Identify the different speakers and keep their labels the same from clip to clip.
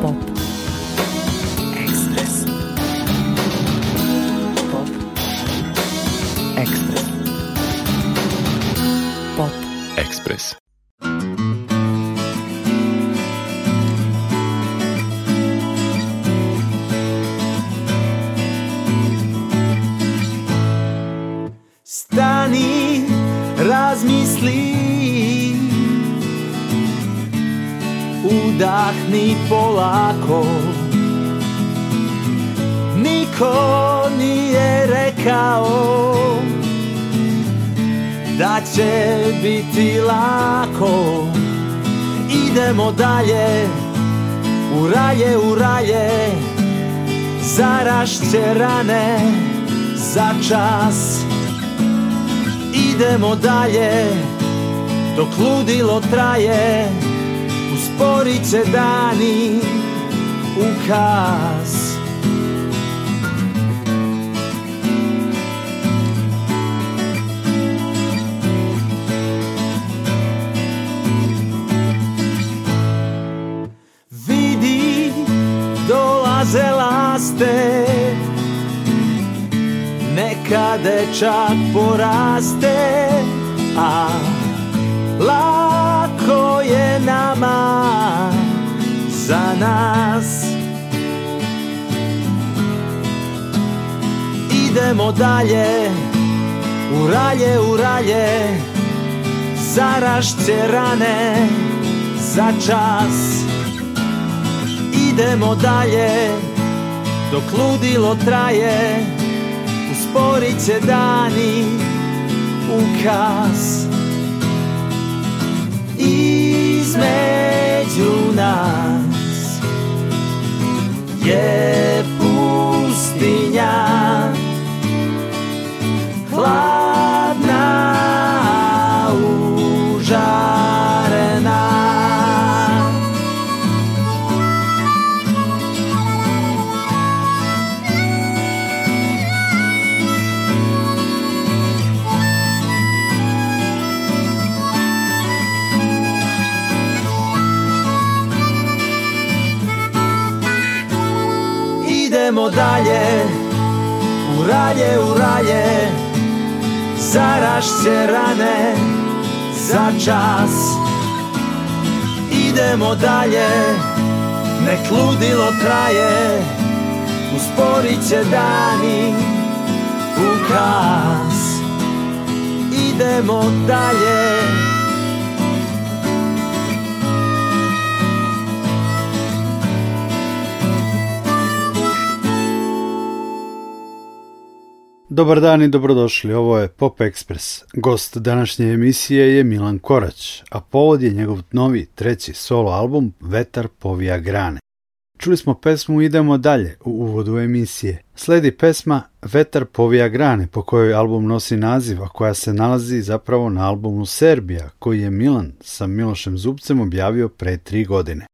Speaker 1: pop.
Speaker 2: ni polako Niko nije rekao Da će biti lako Idemo dalje U raje, u raje Zarašće rane Za čas Idemo dalje Dok ludilo traje sporit će dani ukaz Vidi, dolaze laste Neka dečak poraste A la nas Idemo dalje U ralje, u ralje Zarašće rane Za čas Idemo dalje Dok ludilo traje Usporit će dani Ukaz Između nas je pustinja Hladna, užasna idemo dalje U ralje, u ralje Zaraš se rane Za čas Idemo dalje Nek ludilo traje Usporit će dani U kas Idemo dalje
Speaker 3: Dobar dan i dobrodošli, ovo je Pop Express. Gost današnje emisije je Milan Korać, a povod je njegov novi treći solo album Vetar povija grane. Čuli smo pesmu Idemo dalje u uvodu emisije. Sledi pesma Vetar povija grane po kojoj album nosi naziva koja se nalazi zapravo na albumu Serbija koji je Milan sa Milošem Zubcem objavio pre tri godine.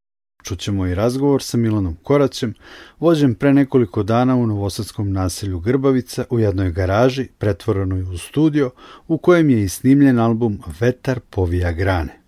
Speaker 3: Čućemo i razgovor sa Milanom Koraćem, vođen pre nekoliko dana u novosadskom naselju Grbavica u jednoj garaži pretvorenoj u studio u kojem je i snimljen album Vetar povija grane.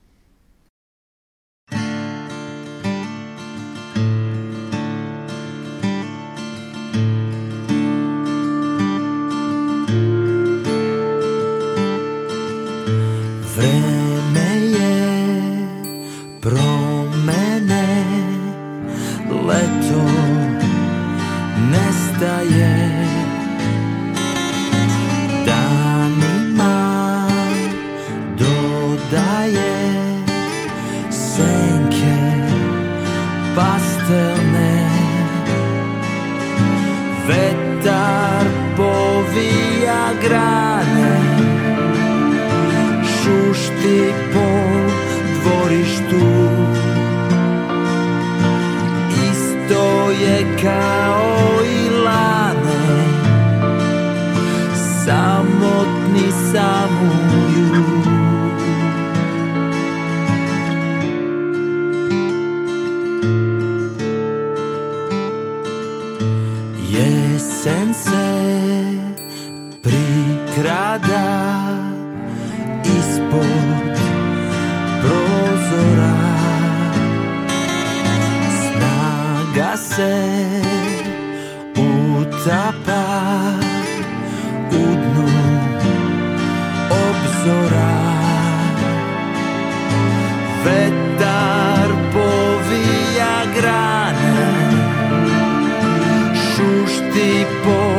Speaker 2: vrti po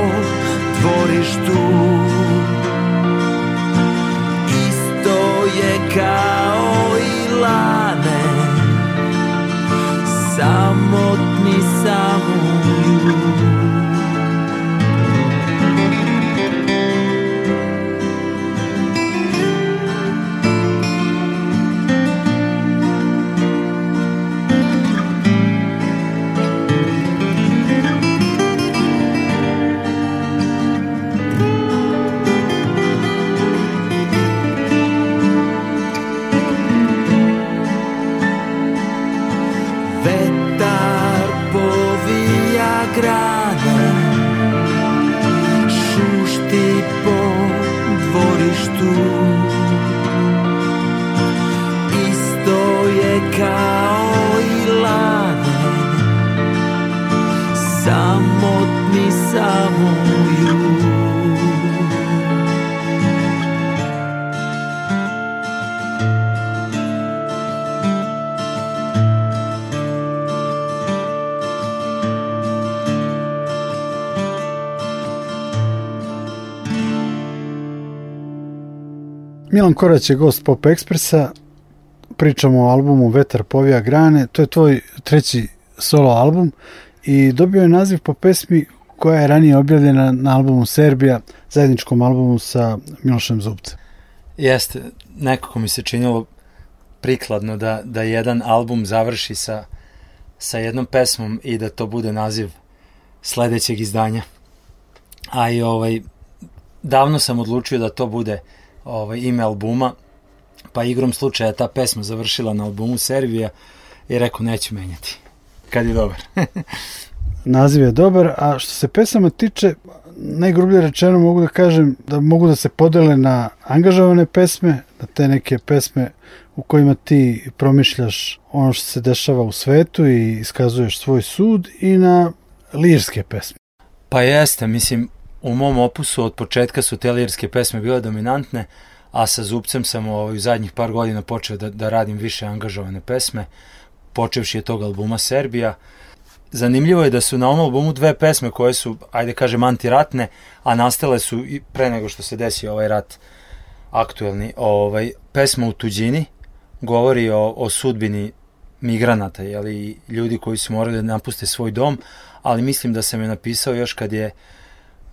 Speaker 2: dvorištu Isto je kao i lane Samotni sam u
Speaker 3: Milan Korać je gost Pop Ekspresa, pričamo o albumu Vetar povija grane, to je tvoj treći solo album i dobio je naziv po pesmi koja je ranije objavljena na albumu Serbija, zajedničkom albumu sa Milošem Zubcem.
Speaker 4: Jeste, nekako mi se činilo prikladno da, da jedan album završi sa, sa jednom pesmom i da to bude naziv sledećeg izdanja. A i ovaj, davno sam odlučio da to bude uh, ovaj, ime albuma, pa igrom slučaja ta pesma završila na albumu Servija i rekao neću menjati, kad je dobar.
Speaker 3: Naziv je dobar, a što se pesama tiče, najgrublje rečeno mogu da kažem da mogu da se podele na angažovane pesme, na te neke pesme u kojima ti promišljaš ono što se dešava u svetu i iskazuješ svoj sud i na lirske pesme.
Speaker 4: Pa jeste, mislim, u mom opusu od početka su telijerske pesme bile dominantne, a sa Zubcem sam ovaj, u zadnjih par godina počeo da, da radim više angažovane pesme, počevši je tog albuma Serbija. Zanimljivo je da su na ovom albumu dve pesme koje su, ajde kažem, antiratne, a nastale su i pre nego što se desi ovaj rat aktuelni. Ovaj, pesma u tuđini govori o, o sudbini migranata, jeli, ljudi koji su morali da napuste svoj dom, ali mislim da sam je napisao još kad je uh,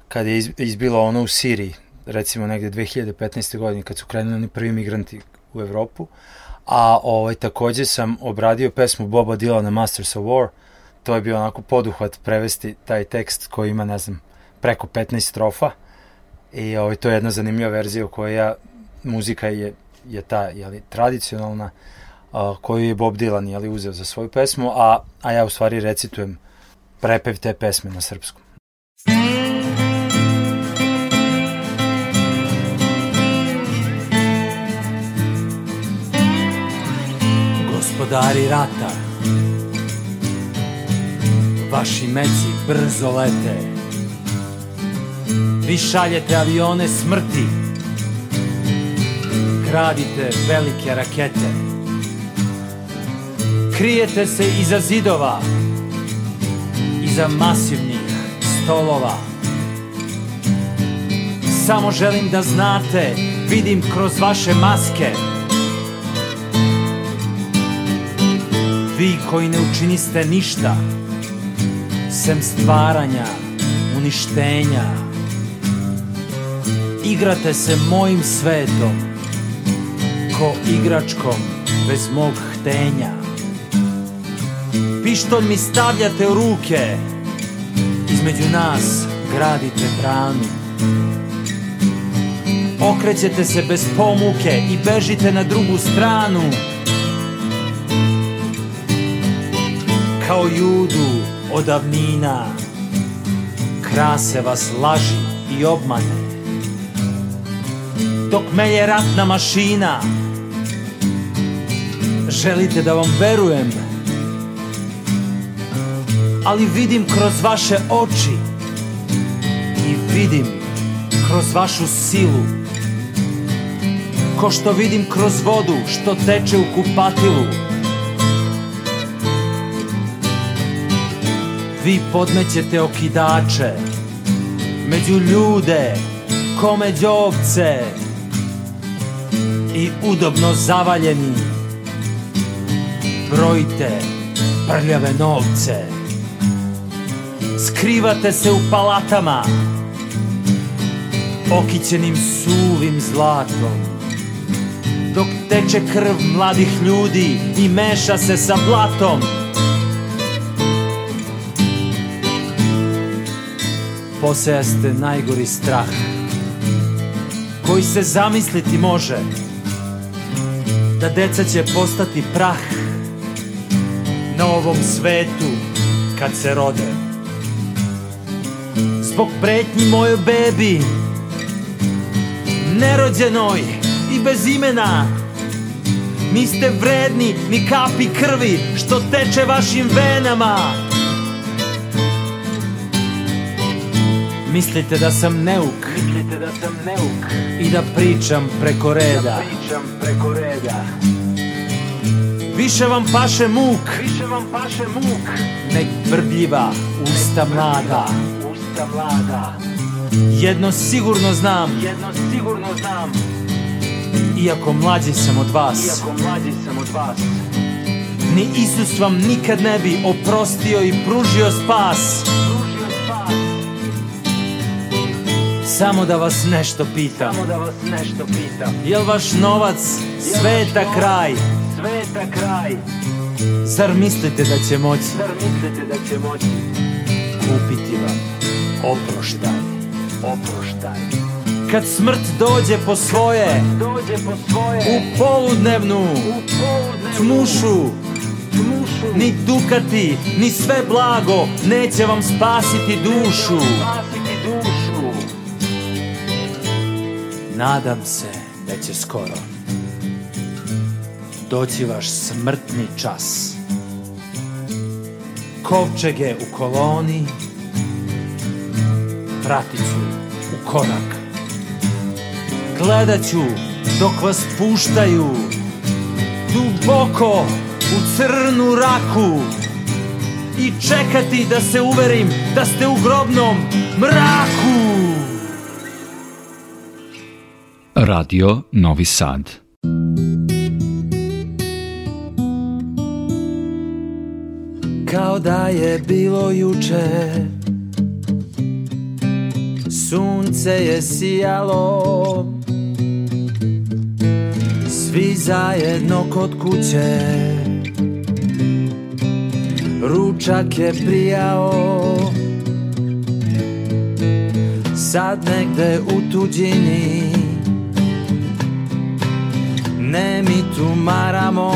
Speaker 4: kada je izbila ono u Siriji, recimo negde 2015. godine, kad su krenuli oni prvi migranti u Evropu, a ovaj, takođe sam obradio pesmu Boba Dylana Masters of War, to je bio onako poduhvat prevesti taj tekst koji ima, ne znam, preko 15 strofa i ovaj, to je jedna zanimljiva verzija u kojoj ja, muzika je, je ta jeli, tradicionalna a, koju je Bob Dylan jeli, uzeo za svoju pesmu, a, a ja u stvari recitujem prepev te pesme na srpskom. Muzika gospodari rata Vaši meci brzo lete Vi šaljete avione smrti Gradite velike rakete Krijete se iza zidova Iza masivnih stolova Samo želim da znate Vidim kroz vaše maske Vi koji ne učiniste ništa, sem stvaranja, uništenja, igrate se mojim svetom, ko igračkom bez mog htenja. Pištolj mi stavljate u ruke, između nas gradite branu. Okrećete se bez pomuke i bežite na drugu stranu. kao judu od avnina Krase vas laži i obmane Dok melje ratna mašina Želite da vam verujem Ali vidim kroz vaše oči I vidim kroz vašu silu Ko što vidim kroz vodu što teče u kupatilu Vi podmećete okidače Među ljude Kome djovce I udobno zavaljeni Brojite prljave novce Skrivate se u palatama Okićenim suvim zlatom Dok teče krv mladih ljudi I meša se sa blatom posejaste najgori strah koji se zamisliti može da deca će postati prah na ovom svetu kad se rode zbog pretnji mojoj bebi nerođenoj i bez imena niste vredni ni kapi krvi što teče vašim venama Mislite da sam neuk Mislite da sam neuk I da pričam preko da reda Da pričam preko reda Više vam paše muk Više vam paše muk Nek brbljiva usta mlada Usta mlada Jedno sigurno znam Jedno sigurno znam Iako mlađi sam od vas Iako mlađi sam od vas Ni Isus vam nikad ne bi oprostio i pružio spas Samo da vas nešto pitam Samo da vas nešto pitam Jel vaš novac sveta kraj Sveta kraj Zar mislite da će moći Zar mislite da će moći Kupiti vam oproštaj Oproštaj Kad smrt dođe po svoje Dođe po svoje U poludnevnu U poludnevnu Tmušu Tmušu Ni dukati Ni sve blago Neće vam spasiti dušu Spasiti dušu Nadam se da će skoro doći vaš smrtni čas. Kovčeg je u koloni, pratiću u korak. Gledaću dok vas puštaju duboko u crnu raku i čekati da se uverim da ste u grobnom mraku.
Speaker 1: Radio Novi Sad.
Speaker 2: Kao da je bilo juče Sunce je sijalo Svi zajedno kod kuće Ručak je prijao Sad negde u tuđini ne mi tumaramo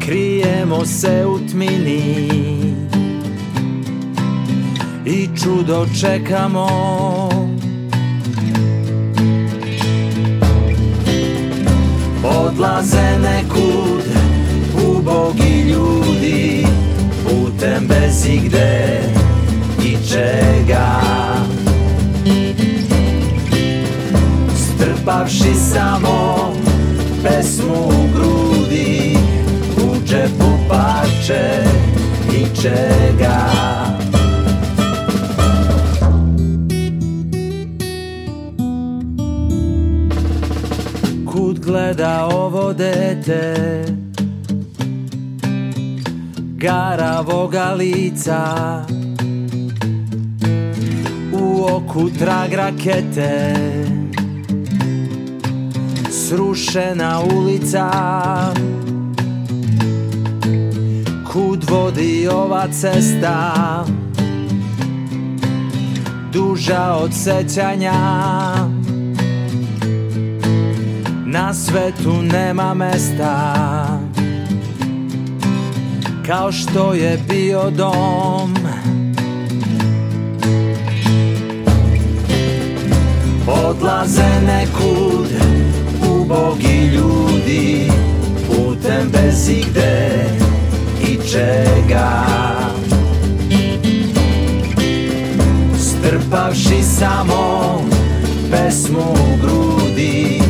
Speaker 2: Krijemo se u tmini I čudo čekamo Odlaze nekud ubogi ljudi Putem bez igde i čega Strpavši samo pesmu u grudi U džepu pače i čega Kud gleda ovo dete Garavoga lica U oku trag rakete srušena ulica Kud vodi ova cesta Duža od sećanja Na svetu nema mesta Kao što je bio dom Odlaze nekud ubogi ljudi putem bez igde i čega Strpavši samo pesmu u grudi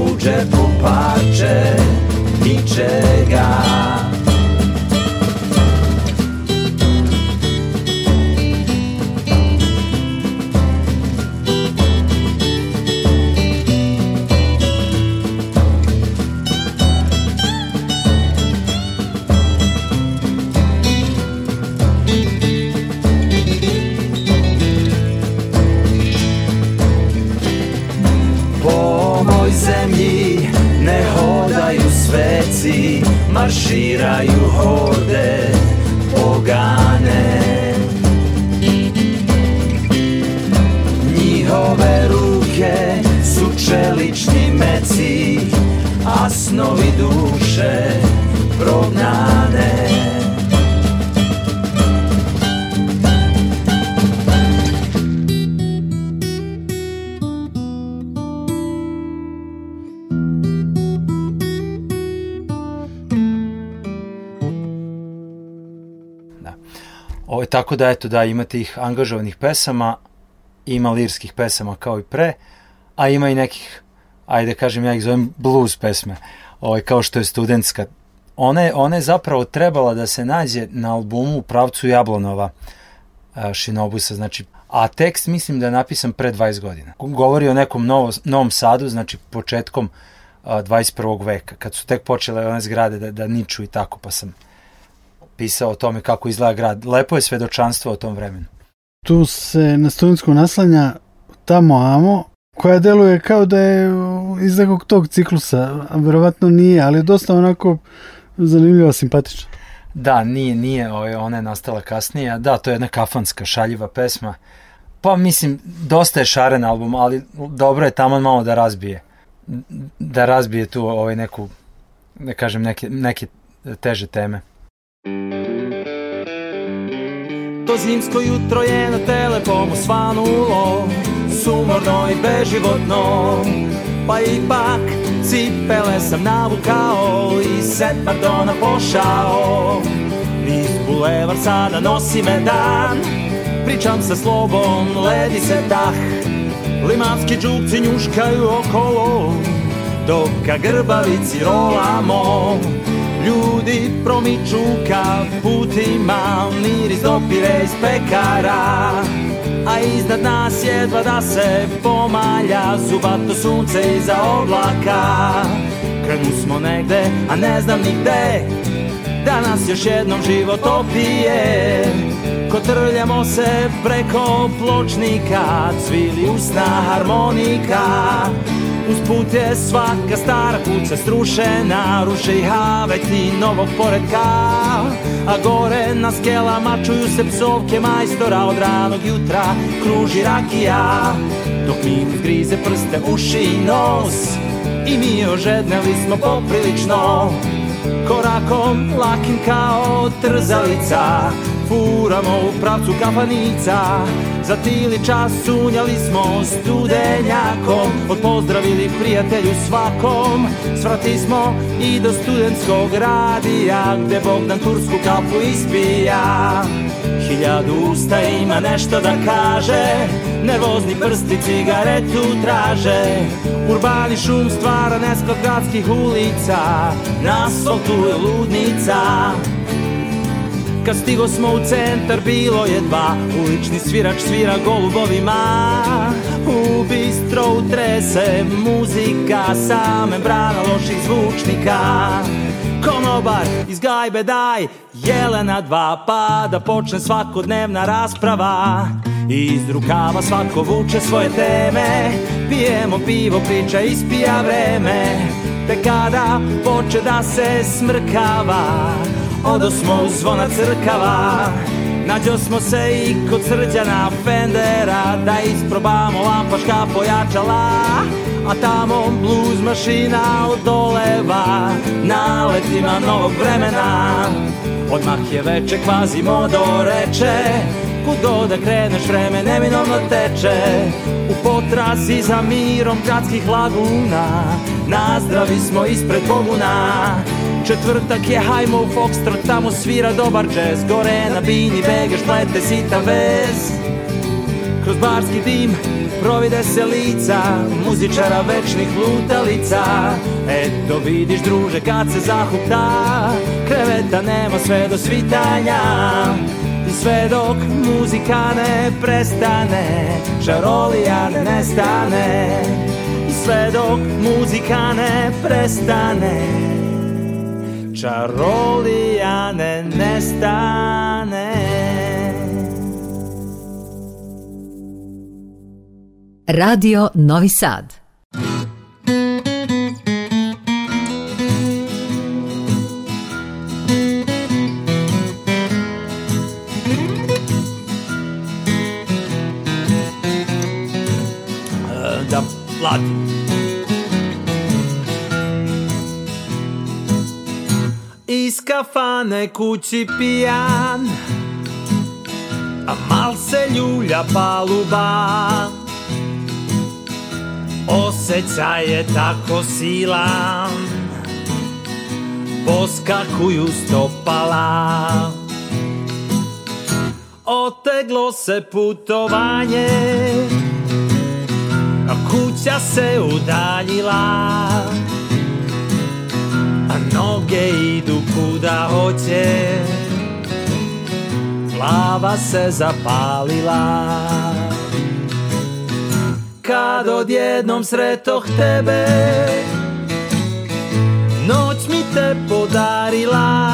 Speaker 2: u džepu parče ničega
Speaker 4: tako da, eto, da, imate ih angažovanih pesama, ima lirskih pesama kao i pre, a ima i nekih, ajde kažem, ja ih zovem blues pesme, ovaj, kao što je studentska. Ona je, ona je zapravo trebala da se nađe na albumu u pravcu Jablonova Šinobusa, znači, a tekst mislim da je napisan pre 20 godina. Govori o nekom novo, novom sadu, znači početkom 21. veka, kad su tek počele one zgrade da, da niču i tako, pa sam pisao o tome kako izgleda grad. Lepo je svedočanstvo o tom vremenu.
Speaker 3: Tu se na studijensku naslanja tamo amo, koja deluje kao da je iz nekog tog ciklusa, verovatno nije, ali je dosta onako zanimljiva, simpatična.
Speaker 4: Da, nije, nije, ovaj, ona je nastala kasnije, da, to je jedna kafanska šaljiva pesma, pa mislim, dosta je šaren album, ali dobro je tamo malo da razbije, da razbije tu ovaj neku, ne da kažem, neke, neke teže teme.
Speaker 2: To zimsko jutro je na telefonu svanulo Sumorno i beživotno Pa ipak cipele sam navukao I set pardona pošao Niz bulevar sada nosi me dan Pričam sa slobom, ledi se dah Limanski džuci njuškaju okolo Dok ka grbavici rolamo Ljudi promiču ka putima Mir iz dopire iz pekara A iznad nas jedva da se pomalja Zubato sunce iza oblaka Krenu smo negde, a ne znam ni gde Da nas još jednom život opije Kotrljamo se preko pločnika Cvili usna harmonika put je svaka stara kuća strušena Ruše i havet i novog poredka A gore na skelama čuju se psovke majstora Od ranog jutra kruži rakija Dok mi grize prste, uši i nos I mi ožedneli smo poprilično Korakom lakim kao trzalica furamo u pravcu kafanica Za tili čas sunjali smo studenjakom Odpozdravili prijatelju svakom Svrati smo i do studentskog radija Gde Bogdan tursku kafu ispija Hiljadu usta ima nešto da kaže Nervozni prsti cigaretu traže Urbani šum stvara nesklad gradskih ulica Na asfaltu je ludnica Kad stigo smo u centar bilo je dva Ulični svirač svira golubovima U bistro trese muzika Sa membrana loših zvučnika Konobar iz gajbe daj Jelena dva pa da počne svakodnevna rasprava iz rukava svako vuče svoje teme Pijemo pivo, priča ispija vreme Te kada poče da se smrkava Odosmo u zvona crkava Nađo smo se i kod srđana Fendera Da isprobamo lampaška pojačala A tamo blues mašina odoleva Na letima novog vremena Odmah je veče kvazimo do reče Kud da kreneš vreme neminovno teče U potrazi za mirom gradskih laguna Nazdravi smo ispred komuna četvrtak je hajmo u Foxtrot, tamo svira dobar jazz Gore na bini begeš, plete sitan vez Kroz barski dim provide se lica Muzičara večnih lutalica Eto vidiš druže kad se zahupta Kreveta nema sve do svitanja I sve dok muzika ne prestane čarolija ne nestane I sve dok muzika ne prestane čarolijane nestane.
Speaker 1: Radio Novi Sad
Speaker 2: Da platim Kafane uči pijan A mal se ljulja paluba Osjećaj je tako silan Poskakuju stopala Oteglo se putovanje A kuća se udaljila noge idu kuda hoće Glava se zapalila Kad odjednom sretoh tebe Noć mi te podarila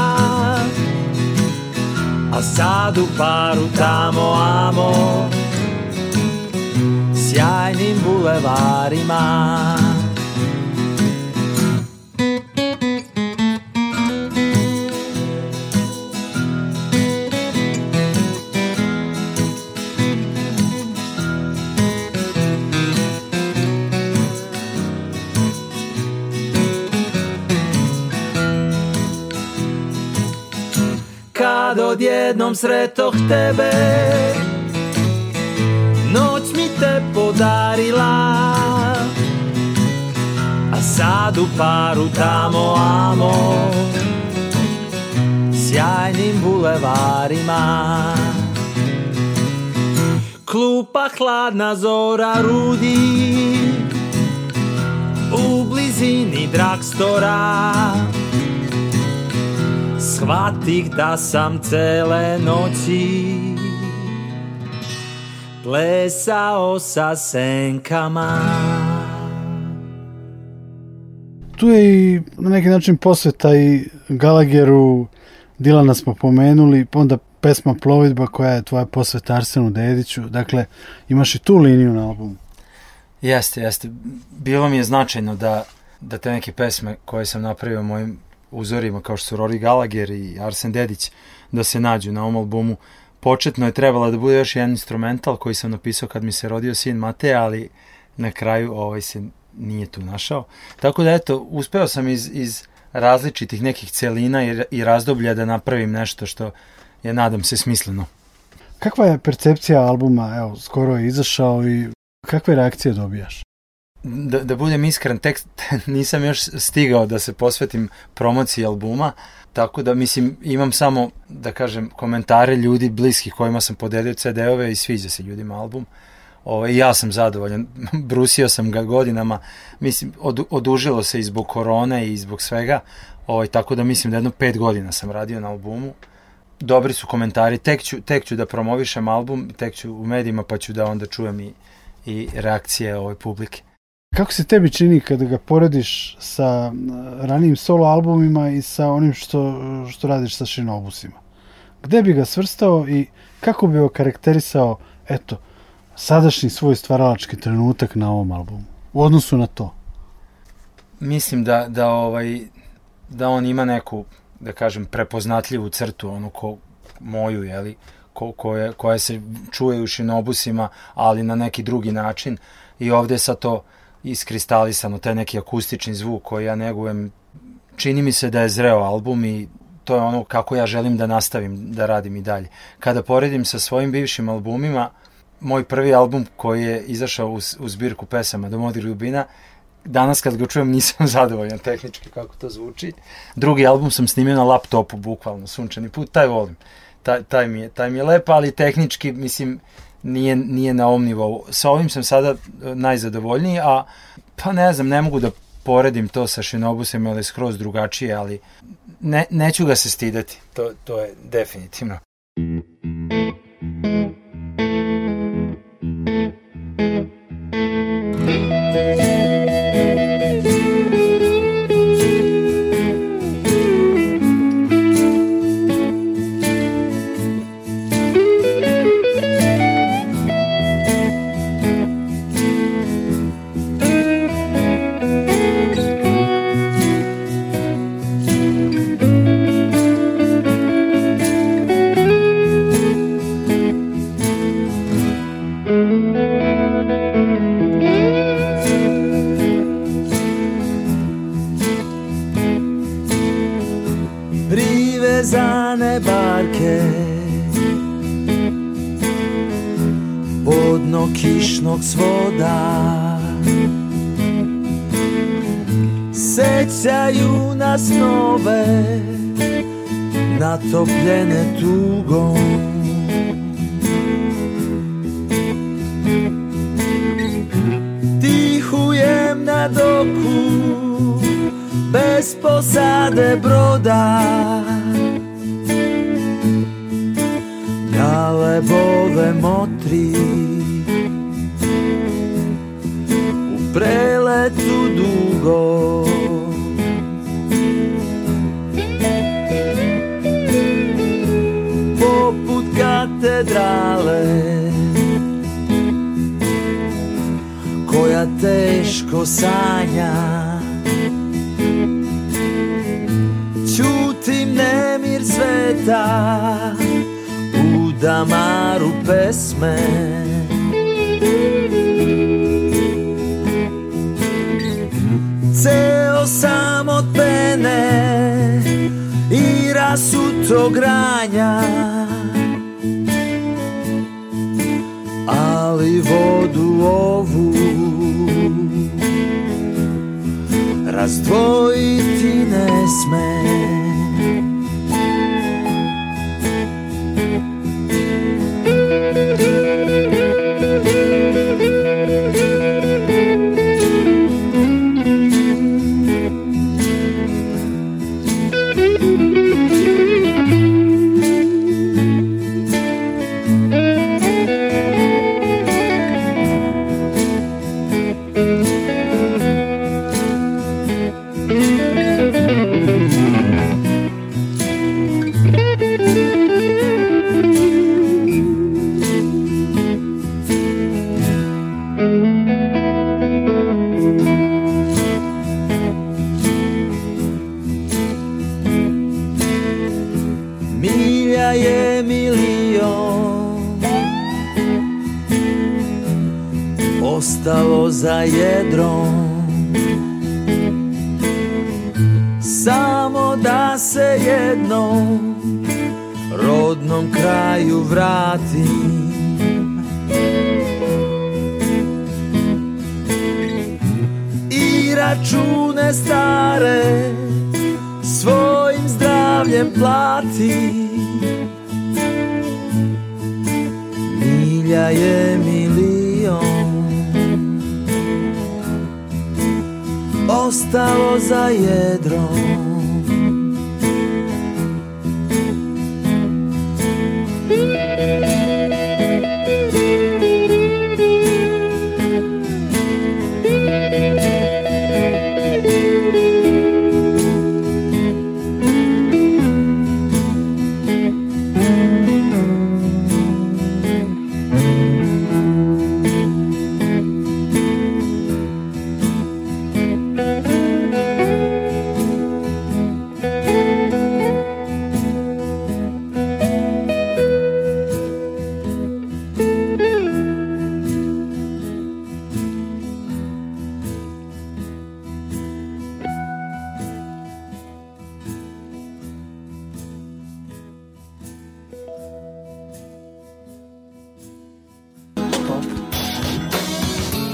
Speaker 2: A sad u paru tamo amo Sjajnim bulevarima rád odjednom sretoch tebe. Noć mi te podarila a sadu paru tamo amo sjajnim bulevarima. Klupa hladna zora rudi u blizini rudi shvatih da sam cele noći plesao sa senkama.
Speaker 3: Tu je i na neki način posveta i Galageru, Dilana smo pomenuli, pa onda pesma Plovidba koja je tvoja posveta Arsenu Dediću, dakle imaš i tu liniju na albumu.
Speaker 4: Jeste, jeste. Bilo mi je značajno da, da te neke pesme koje sam napravio mojim uzorima kao što su Rory Gallagher i Arsen Dedić da se nađu na ovom albumu. Početno je trebala da bude još jedan instrumental koji sam napisao kad mi se rodio sin Mateja, ali na kraju ovaj se nije tu našao. Tako da eto, uspeo sam iz, iz različitih nekih celina i, i razdoblja da napravim nešto što je, nadam se, smisleno.
Speaker 3: Kakva je percepcija albuma, evo, skoro je izašao i kakve reakcije dobijaš?
Speaker 4: da, da budem iskren, tek nisam još stigao da se posvetim promociji albuma, tako da mislim imam samo, da kažem, komentare ljudi bliskih kojima sam podelio CD-ove i sviđa se ljudima album. Ove, ovaj, ja sam zadovoljan, brusio sam ga godinama, mislim, od, odužilo se i zbog korone i zbog svega, ove, ovaj, tako da mislim da jedno pet godina sam radio na albumu. Dobri su komentari, tek ću, tek ću da promovišem album, tek ću u medijima pa ću da onda čujem i, i reakcije ove ovaj, publike.
Speaker 3: Kako se tebi čini kada ga porediš sa eh, ranijim solo albumima i sa onim što, što radiš sa Shinobusima? Gde bi ga svrstao i kako bi ga karakterisao, eto, sadašnji svoj stvaralački trenutak na ovom albumu u odnosu na to?
Speaker 4: Mislim da, da, ovaj, da on ima neku, da kažem, prepoznatljivu crtu, onu ko, moju, jeli, ko, koje, koja se čuje u Shinobusima, ali na neki drugi način. I ovde sa to iskristalisano, taj neki akustični zvuk koji ja negujem. Čini mi se da je zreo album i to je ono kako ja želim da nastavim da radim i dalje. Kada poredim sa svojim bivšim albumima, moj prvi album koji je izašao u, u zbirku pesama Domodir Ljubina, danas kad ga čujem nisam zadovoljan tehnički kako to zvuči. Drugi album sam snimio na laptopu, bukvalno, Sunčani put, taj volim. Taj, taj, mi je, taj mi je lepa, ali tehnički, mislim, nije, nije na ovom nivou. Sa ovim sam sada e, najzadovoljniji, a pa ne znam, ne mogu da poredim to sa Shinobusem, ali skroz drugačije, ali ne, neću ga se stidati. To, to je definitivno. Mm.
Speaker 2: bez posade broda Dale bove motri U preletu dugo Poput katedrale Koja teško sanja sveta u damaru pesme Ceo sam od pene i rasuto granja Ali vodu ovu razdvojiti ne smem Thank you.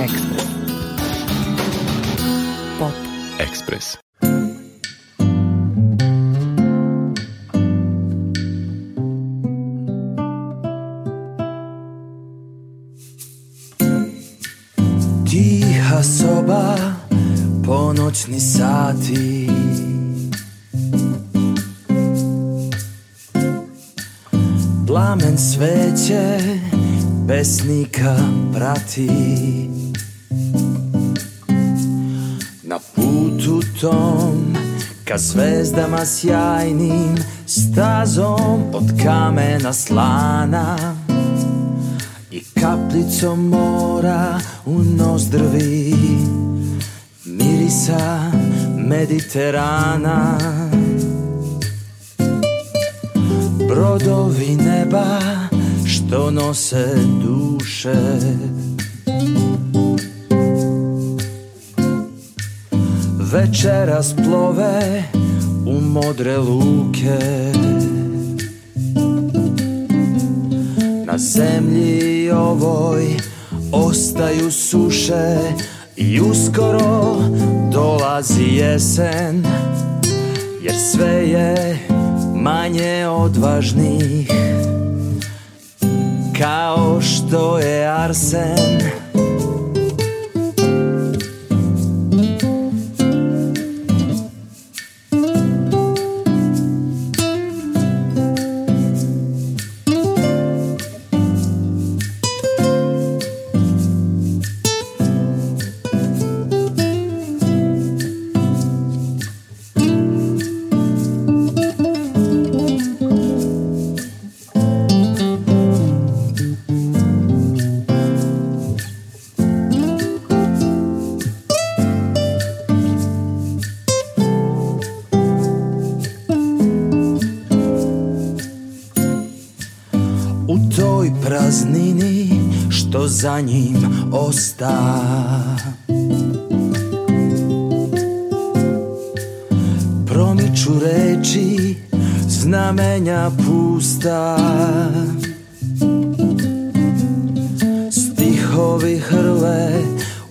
Speaker 1: Ekspres. Pop. Ekspres.
Speaker 2: Tiha soba, ponoćni sati Plamen sveće pesnika prati autom Ka zvezdama sjajnim Stazom od kamena slana I kaplicom mora u nozdrvi Mirisa Mediterana Brodovi neba što nose duše večeras plove u modre luke Na zemlji ovoj ostaju suše I uskoro dolazi jesen Jer sve je manje odvažnih Kao što je arsen za njim osta Promiču reči znamenja pusta Stihovi hrle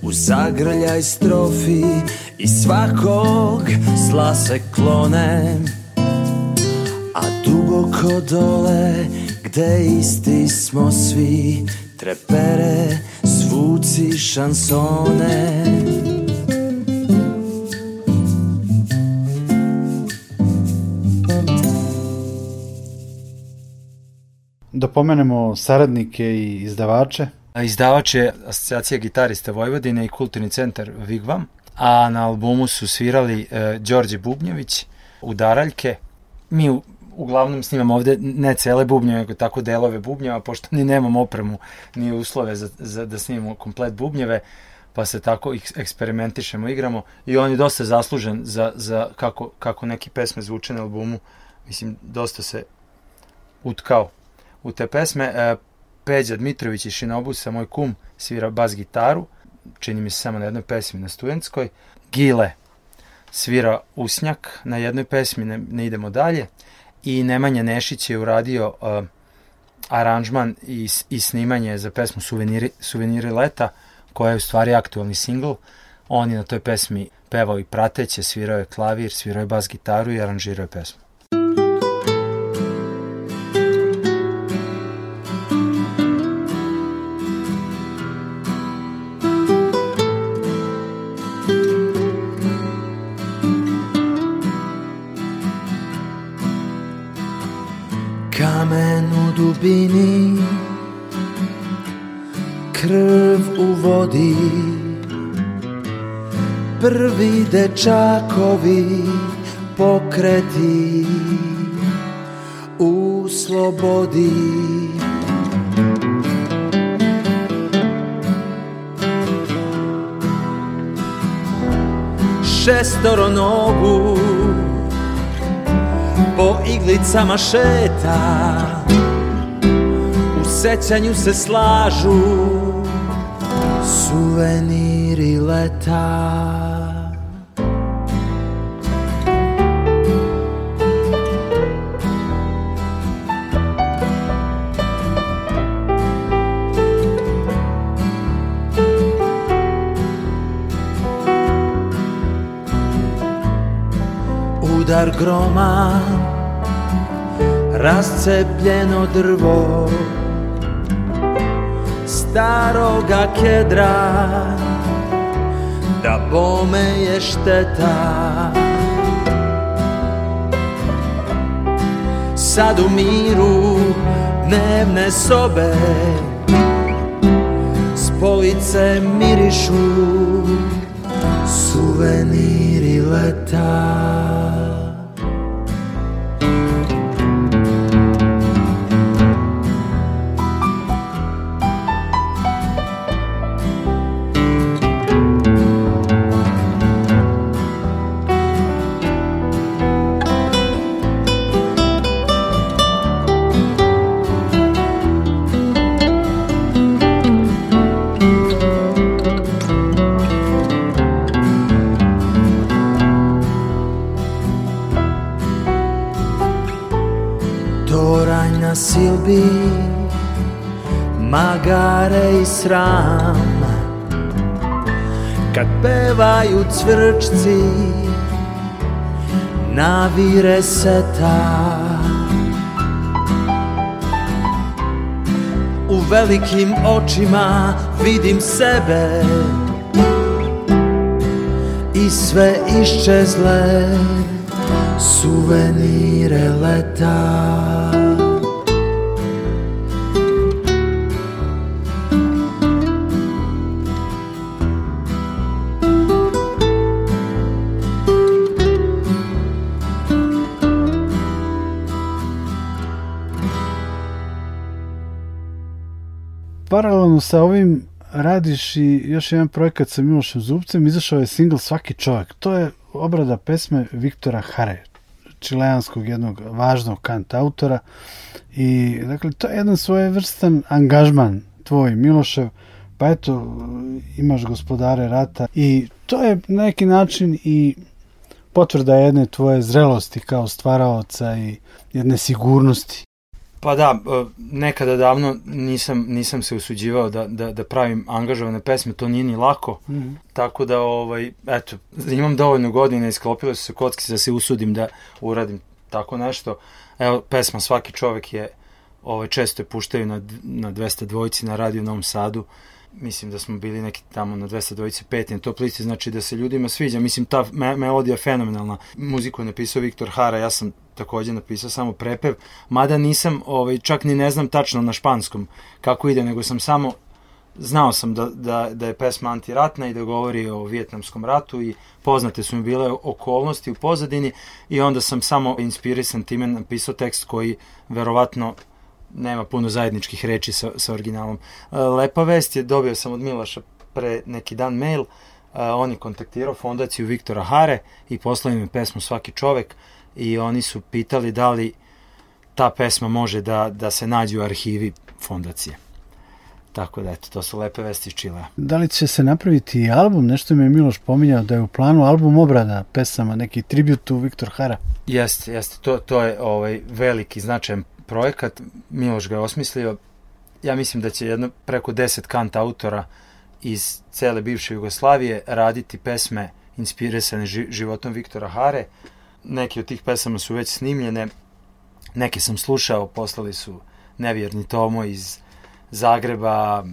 Speaker 2: u zagrljaj strofi I svakog zla se klone A duboko dole gde isti smo svi Trepere, zvuci šansone
Speaker 3: Da pomenemo saradnike i izdavače.
Speaker 4: Izdavač je Asocijacija gitarista Vojvodine i Kulturni centar Vigvam, a na albumu su svirali e, Đorđe Bubnjević, Udaraljke. Mi uglavnom snimam ovde ne cele bubnje, nego tako delove bubnjeva, pošto ni nemam opremu, ni uslove za, za da snimamo komplet bubnjeve, pa se tako eksperimentišemo, igramo i on je dosta zaslužen za, za kako, kako neki pesme zvuče na albumu. Mislim, dosta se utkao u te pesme. E, Peđa Dmitrović i Šinobusa, moj kum, svira bas gitaru, čini mi se samo na jednoj pesmi na studentskoj. Gile svira usnjak na jednoj pesmi, ne, ne idemo dalje i Nemanja Nešić je uradio uh, aranžman i, i snimanje za pesmu Suveniri, Suveniri leta, koja je u stvari aktualni singl. On je na toj pesmi pevao i prateće, svirao je klavir, svirao je bas gitaru i aranžirao je pesmu.
Speaker 2: prvi dečakovi pokreti u slobodi Šestoro nogu po iglicama šeta U sećanju se slažu suveniri leta udar groma Rascepljeno drvo Staroga kedra Da bome je šteta Sad u miru dnevne sobe S police mirišu suveniri leta magare i sram Kad pevaju cvrčci navire se ta U velikim očima vidim sebe I sve iščezle suvenire leta
Speaker 3: paralelno sa ovim radiš i još jedan projekat sa Milošem Zubcem, izašao je single Svaki čovjek. To je obrada pesme Viktora Hare, čileanskog jednog važnog kant autora i dakle to je jedan svojevrstan angažman tvoj Milošev pa eto imaš gospodare rata i to je neki način i potvrda jedne tvoje zrelosti kao stvaraoca i jedne sigurnosti
Speaker 4: Pa da, e, nekada davno nisam, nisam se usuđivao da, da, da pravim angažovane pesme, to nije ni lako, mm -hmm. tako da, ovaj, eto, imam dovoljno godina, isklopile su se kocki da se usudim da uradim tako nešto. Evo, pesma Svaki čovek je, ovaj, često je puštaju na, na 200 dvojici na radio Novom Sadu, mislim da smo bili neki tamo na 200 dvojici peti na top listi, znači da se ljudima sviđa, mislim ta me melodija fenomenalna, muziku je napisao Viktor Hara, ja sam takođe napisao samo prepev, mada nisam, ovaj, čak ni ne znam tačno na španskom kako ide, nego sam samo znao sam da, da, da je pesma antiratna i da govori o vjetnamskom ratu i poznate su mi bile okolnosti u pozadini i onda sam samo inspirisan time napisao tekst koji verovatno nema puno zajedničkih reči sa, sa originalom. E, lepa vest je dobio sam od Miloša pre neki dan mail, e, on je kontaktirao fondaciju Viktora Hare i poslao im je pesmu Svaki čovek, i oni su pitali da li ta pesma može da, da se nađe u arhivi fondacije. Tako da, eto, to su lepe vesti iz Čilea. Da
Speaker 3: li će se napraviti album? Nešto mi je Miloš pominjao da je u planu album obrada pesama, neki tribut u Viktor Hara.
Speaker 4: Jeste, jeste. To, to je ovaj, veliki, značajan projekat. Miloš ga je osmislio. Ja mislim da će jedno preko deset kanta autora iz cele bivše Jugoslavije raditi pesme inspirisane životom Viktora Hare. Uh, neke od tih pesama su već snimljene, neke sam slušao, poslali su nevjerni Tomo iz Zagreba,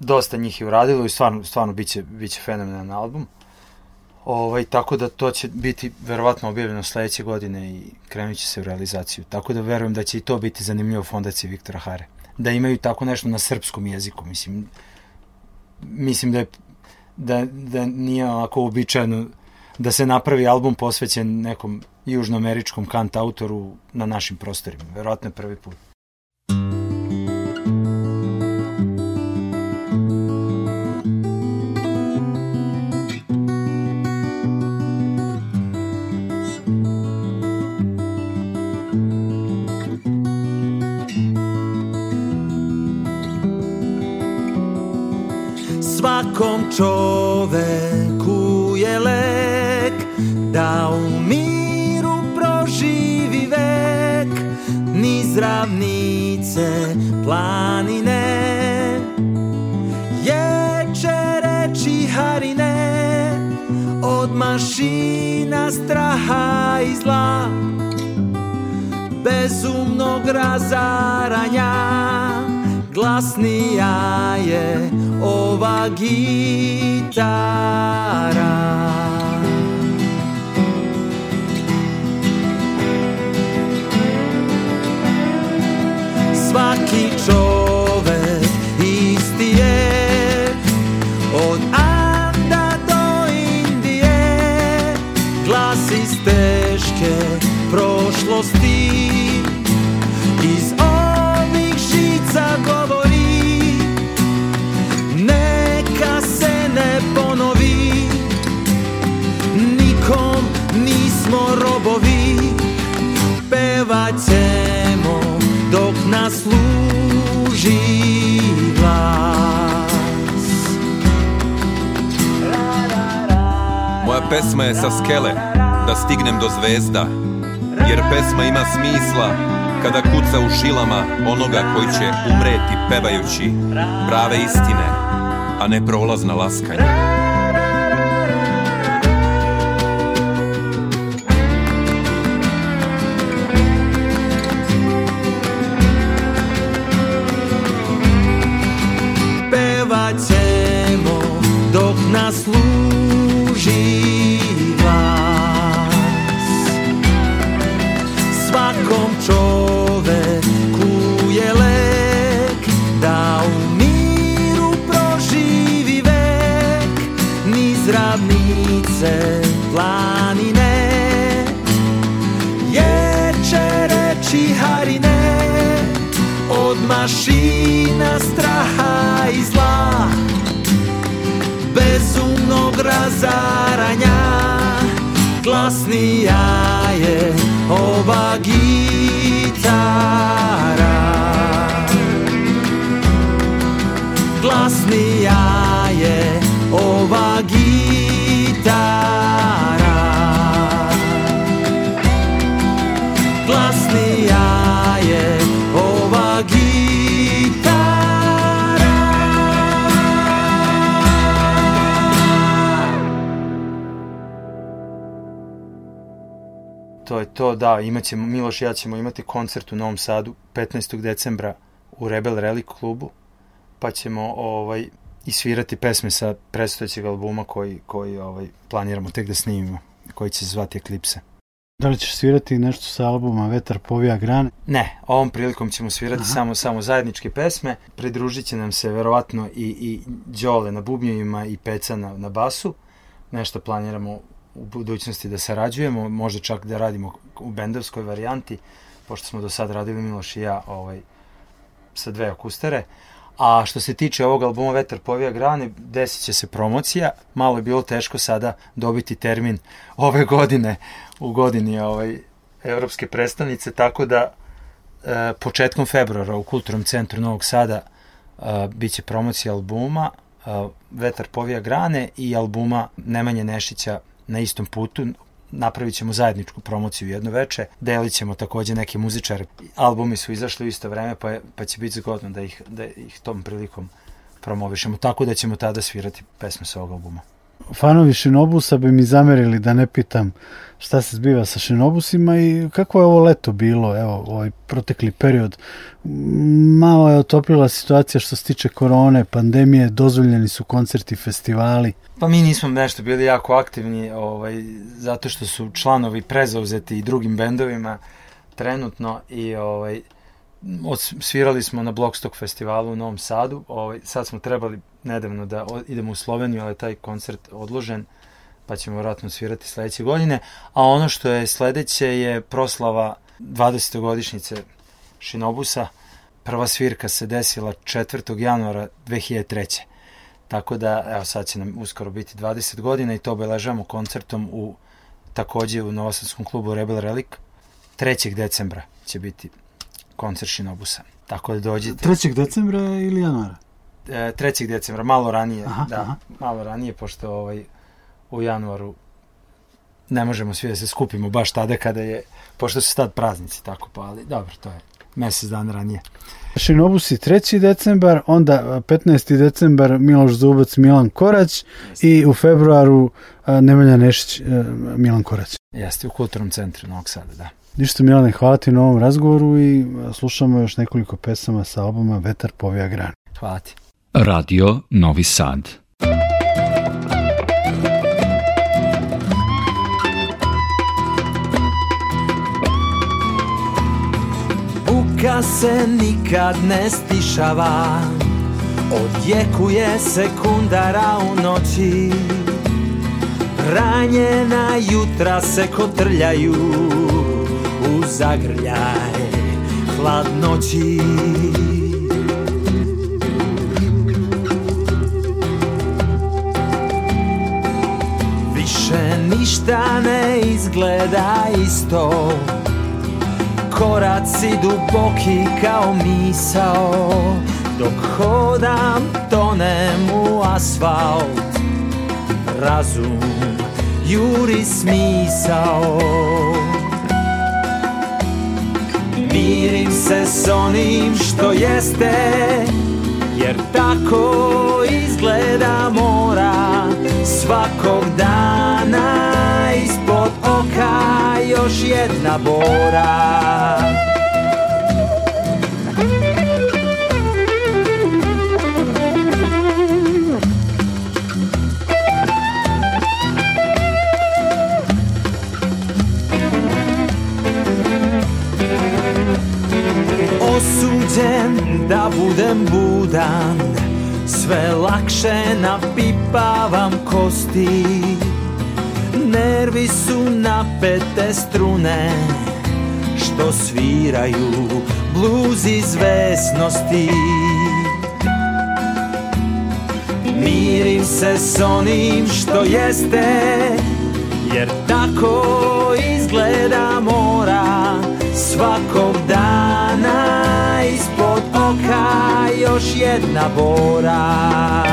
Speaker 4: dosta njih je uradilo i stvarno, stvarno biće, biće fenomenalan album. Ovaj, tako da to će biti verovatno objavljeno sledeće godine i krenut će se u realizaciju. Tako da verujem da će i to biti zanimljivo fondaciji Viktora Hare. Da imaju tako nešto na srpskom jeziku, mislim, mislim da je da, da nije onako uobičajeno da se napravi album posvećen nekom južnoameričkom kant autoru na našim prostorima. Verovatno je prvi put.
Speaker 2: Svakom čoveku je le zravnice planine Ječe reči harine Od mašina straha i zla Bezumnog razaranja Glasnija je ova gitara teške prošlosti Iz ovih žica govori Neka se ne ponovi Nikom nismo robovi Pevaćemo dok nas služi
Speaker 5: Moja pesma je sa skele, da stignem do zvezda Jer pesma ima smisla kada kuca u šilama onoga koji će umreti pevajući prave istine, a ne prolazna laskanja.
Speaker 2: Pevaćemo dok nas sluša
Speaker 4: to da, imaćemo, Miloš i ja ćemo imati koncert u Novom Sadu 15. decembra u Rebel Relic klubu, pa ćemo ovaj, isvirati pesme sa predstojećeg albuma koji, koji ovaj, planiramo tek da snimimo, koji će se zvati Eklipse.
Speaker 3: Da li ćeš svirati nešto sa albuma Vetar povija grane?
Speaker 4: Ne, ovom prilikom ćemo svirati Aha. samo samo zajedničke pesme. Pridružit će nam se verovatno i, i Đole na bubnjevima i Peca na, na basu. Nešto planiramo u budućnosti da sarađujemo, možda čak da radimo u bendovskoj varijanti, pošto smo do sad radili Miloš i ja ovaj, sa dve akustare. A što se tiče ovog albuma Vetar povija grane, desit će se promocija. Malo je bilo teško sada dobiti termin ove godine, u godini ovaj, Evropske predstavnice, tako da e, početkom februara u Kulturnom centru Novog Sada e, bit će promocija albuma e, Vetar povija grane i albuma Nemanje Nešića na istom putu, napravit ćemo zajedničku promociju jedno veče, delit ćemo takođe neke muzičare. Albumi su izašli u isto vreme, pa, je, pa će biti zgodno da ih, da ih tom prilikom promovišemo, tako da ćemo tada svirati pesme sa ovog albuma
Speaker 3: fanovi Shinobusa bi mi zamerili da ne pitam šta se zbiva sa Shinobusima i kako je ovo leto bilo, evo, ovaj protekli period. Malo je otoplila situacija što se tiče korone, pandemije, dozvoljeni su koncerti, festivali.
Speaker 4: Pa mi nismo nešto bili jako aktivni, ovaj, zato što su članovi prezauzeti i drugim bendovima trenutno i ovaj, svirali smo na Blockstock festivalu u Novom Sadu, ovaj, sad smo trebali nedavno da idemo u Sloveniju, ali taj koncert odložen, pa ćemo vjerojatno svirati sledeće godine. A ono što je sledeće je proslava 20. godišnjice Šinobusa. Prva svirka se desila 4. januara 2003. Tako da, evo sad će nam uskoro biti 20 godina i to obeležavamo koncertom u takođe u Novosadskom klubu Rebel Relic. 3. decembra će biti koncert Šinobusa.
Speaker 3: Tako da dođite. 3. decembra ili januara?
Speaker 4: 3. E, decembra, malo ranije, aha, da, aha. malo ranije, pošto ovaj, u januaru ne možemo svi da se skupimo baš tada kada je, pošto su tad praznici, tako pa, ali dobro, to je mesec dan ranije.
Speaker 3: Šinobus je 3. decembar, onda 15. decembar Miloš Zubac, Milan Korać Jeste. i u februaru Nemanja Nešić, e, Milan Korać.
Speaker 4: Jeste, u kulturnom centru Novog Sada, da.
Speaker 3: Ništa Milane, hvala ti na ovom razgovoru i slušamo još nekoliko pesama sa albuma Vetar povija gran.
Speaker 4: Hvala ti. Radio Novi Sad.
Speaker 2: Buka se nikad ne stišava Odjekuje sekundara u noći Ranjena jutra se kotrljaju U zagrljaj hladnoći ništa ne izgleda isto Koraci duboki kao misao Dok hodam tonem u asfalt Razum juri smisao Mirim se s onim što jeste Jer tako izgleda mora svakog dana ispod oka još jedna bora Osuđen da budem budan Sve lakše napipavam kosti Nervi su napete strune Što sviraju bluz izvesnosti Mirim se s onim što jeste Jer tako izgleda mora Svakog dana ispod oka još jedna bora.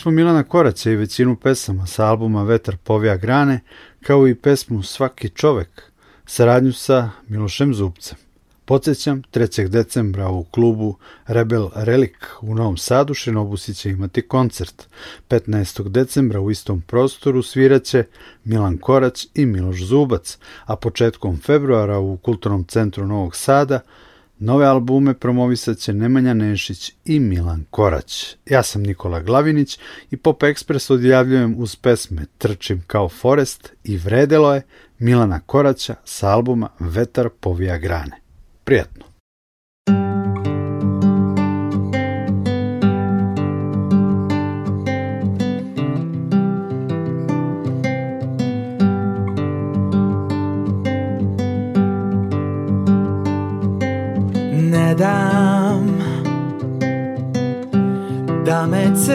Speaker 3: smo Milana Koraca i većinu pesama sa albuma Vetar povija grane, kao i pesmu Svaki čovek, saradnju sa Milošem Zubcem. Podsećam, 3. decembra u klubu Rebel Relik u Novom Sadu Šinobusi će imati koncert. 15. decembra u istom prostoru sviraće Milan Korać i Miloš Zubac, a početkom februara u Kulturnom centru Novog Sada – Nove albume promovisat će Nemanja Nešić i Milan Korać. Ja sam Nikola Glavinić i Pop Express odjavljujem uz pesme Trčim kao Forest i Vredelo je Milana Koraća sa albuma Vetar povija grane. Prijatno!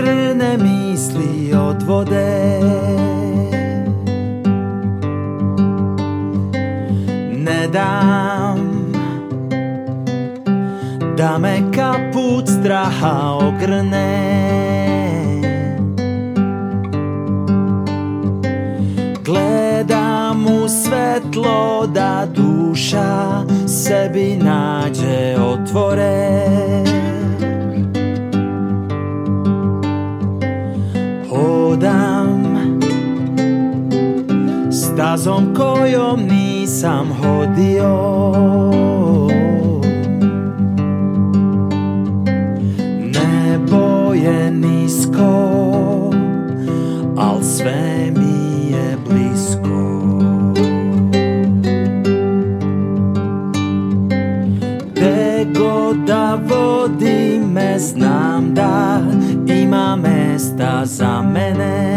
Speaker 2: crne misli odvode Ne dam Da me kaput straha ogrne Gledam u svetlo da duša sebi nađe otvore stazom kojom nisam hodio Nebo je nisko, al sve mi je blisko Gde god da vodi me znam da ima mesta za mene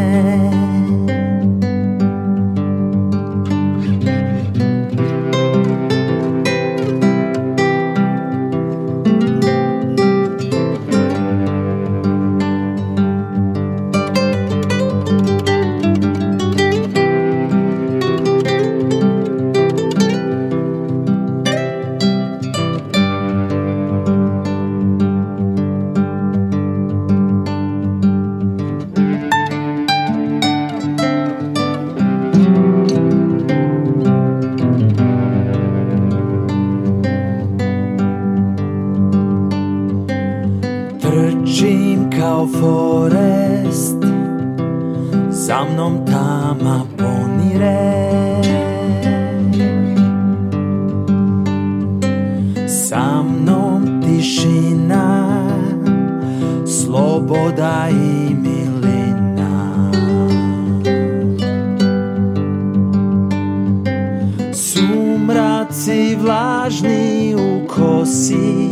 Speaker 2: u kosi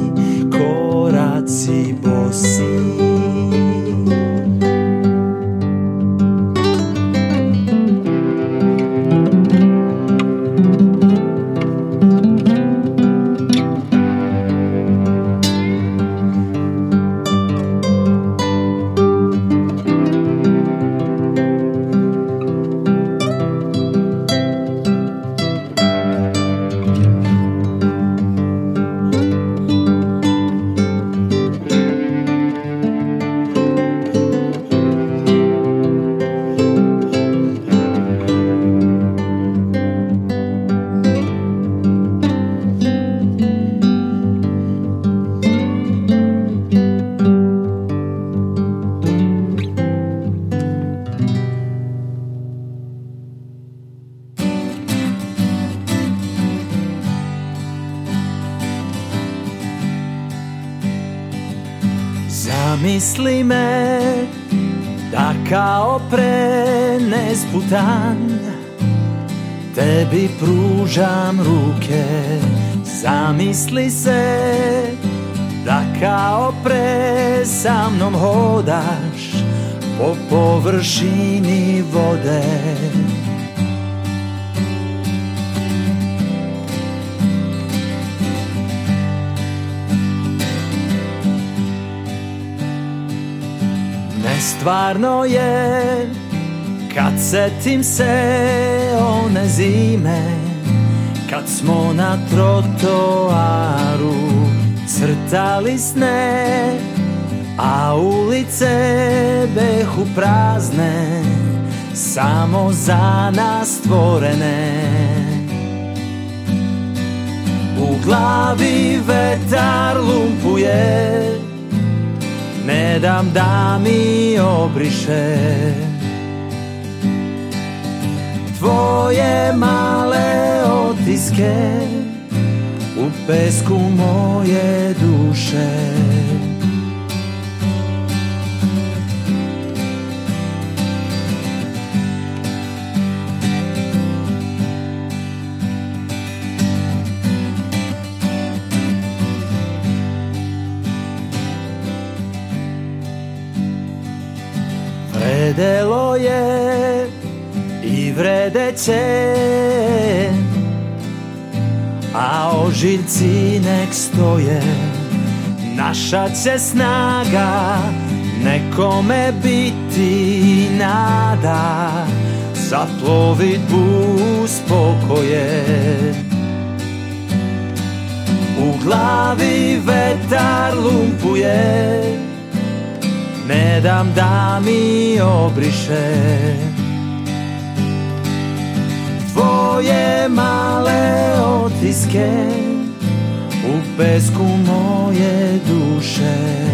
Speaker 2: koraci površini vode Nestvarno je kad setim se one zime Kad smo na trotoaru crtali sne A ulice behu prazne Samo za nas stvorene U glavi vetar lumpuje Ne dam da mi obriše Tvoje male otiske U pesku moje duše vredelo je i vredeće a ožiljci nek stoje naša će snaga nekome biti nada za plovidbu spokoje u glavi vetar lumpuje ne dam da mi obriše Tvoje male otiske u pesku moje duše